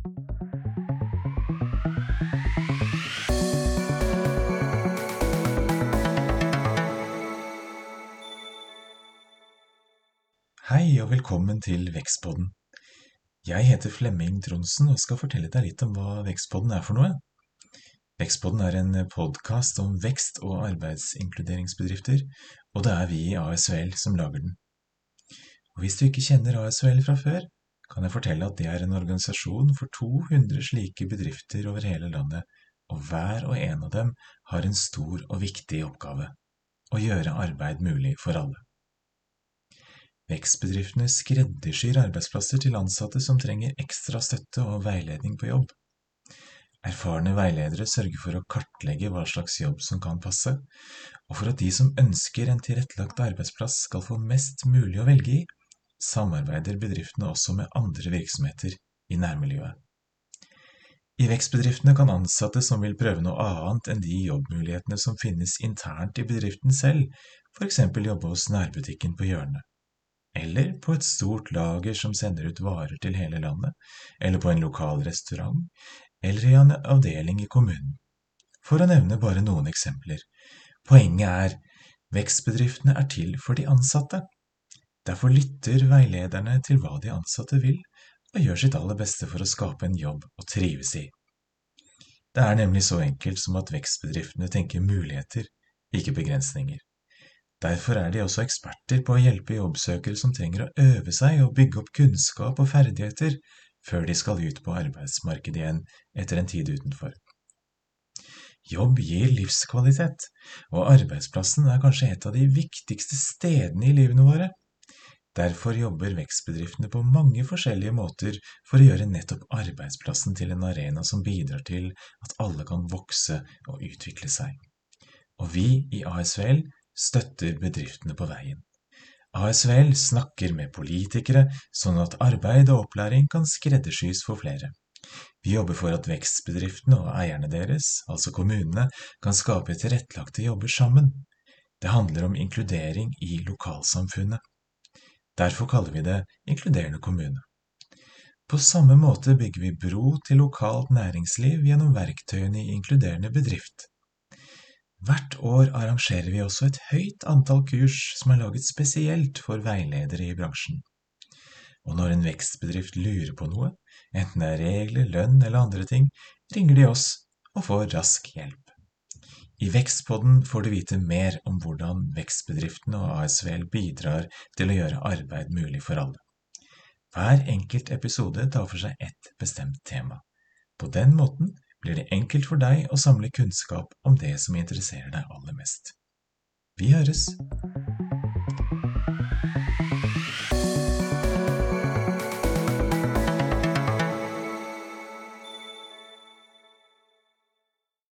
Hei og velkommen til Vekstpodden. Jeg heter Flemming Tronsen og skal fortelle deg litt om hva Vekstpodden er for noe. Vekstpodden er en podkast om vekst- og arbeidsinkluderingsbedrifter, og det er vi i ASVL som lager den. Og hvis du ikke kjenner ASVL fra før, kan jeg fortelle at det er en organisasjon for 200 slike bedrifter over hele landet, og hver og en av dem har en stor og viktig oppgave – å gjøre arbeid mulig for alle. Vekstbedriftene skreddersyr arbeidsplasser til ansatte som trenger ekstra støtte og veiledning på jobb. Erfarne veiledere sørger for å kartlegge hva slags jobb som kan passe, og for at de som ønsker en tilrettelagt arbeidsplass skal få mest mulig å velge i, samarbeider bedriftene også med andre virksomheter i nærmiljøet. I vekstbedriftene kan ansatte som vil prøve noe annet enn de jobbmulighetene som finnes internt i bedriften selv, eksempel jobbe hos nærbutikken på hjørnet eller på et stort lager som sender ut varer til hele landet, eller på en lokal restaurant, eller i en avdeling i kommunen. For å nevne bare noen eksempler. Poenget er, vekstbedriftene er til for de ansatte. Derfor lytter veilederne til hva de ansatte vil, og gjør sitt aller beste for å skape en jobb å trives i. Det er nemlig så enkelt som at vekstbedriftene tenker muligheter, ikke begrensninger. Derfor er de også eksperter på å hjelpe jobbsøkere som trenger å øve seg og bygge opp kunnskap og ferdigheter før de skal ut på arbeidsmarkedet igjen etter en tid utenfor. Jobb gir livskvalitet, og arbeidsplassen er kanskje et av de viktigste stedene i livene våre. Derfor jobber vekstbedriftene på mange forskjellige måter for å gjøre nettopp arbeidsplassen til en arena som bidrar til at alle kan vokse og utvikle seg. Og vi i ASVL støtter bedriftene på veien. ASVL snakker med politikere sånn at arbeid og opplæring kan skreddersys for flere. Vi jobber for at vekstbedriftene og eierne deres, altså kommunene, kan skape tilrettelagte jobber sammen. Det handler om inkludering i lokalsamfunnet. Derfor kaller vi det inkluderende kommune. På samme måte bygger vi bro til lokalt næringsliv gjennom verktøyene i inkluderende bedrift. Hvert år arrangerer vi også et høyt antall kurs som er laget spesielt for veiledere i bransjen. Og når en vekstbedrift lurer på noe, enten det er regler, lønn eller andre ting, ringer de oss og får rask hjelp. I Vekstpodden får du vite mer om hvordan vekstbedriftene og ASVL bidrar til å gjøre arbeid mulig for alle. Hver enkelt episode tar for seg ett bestemt tema. På den måten blir det enkelt for deg å samle kunnskap om det som interesserer deg aller mest. Vi høres!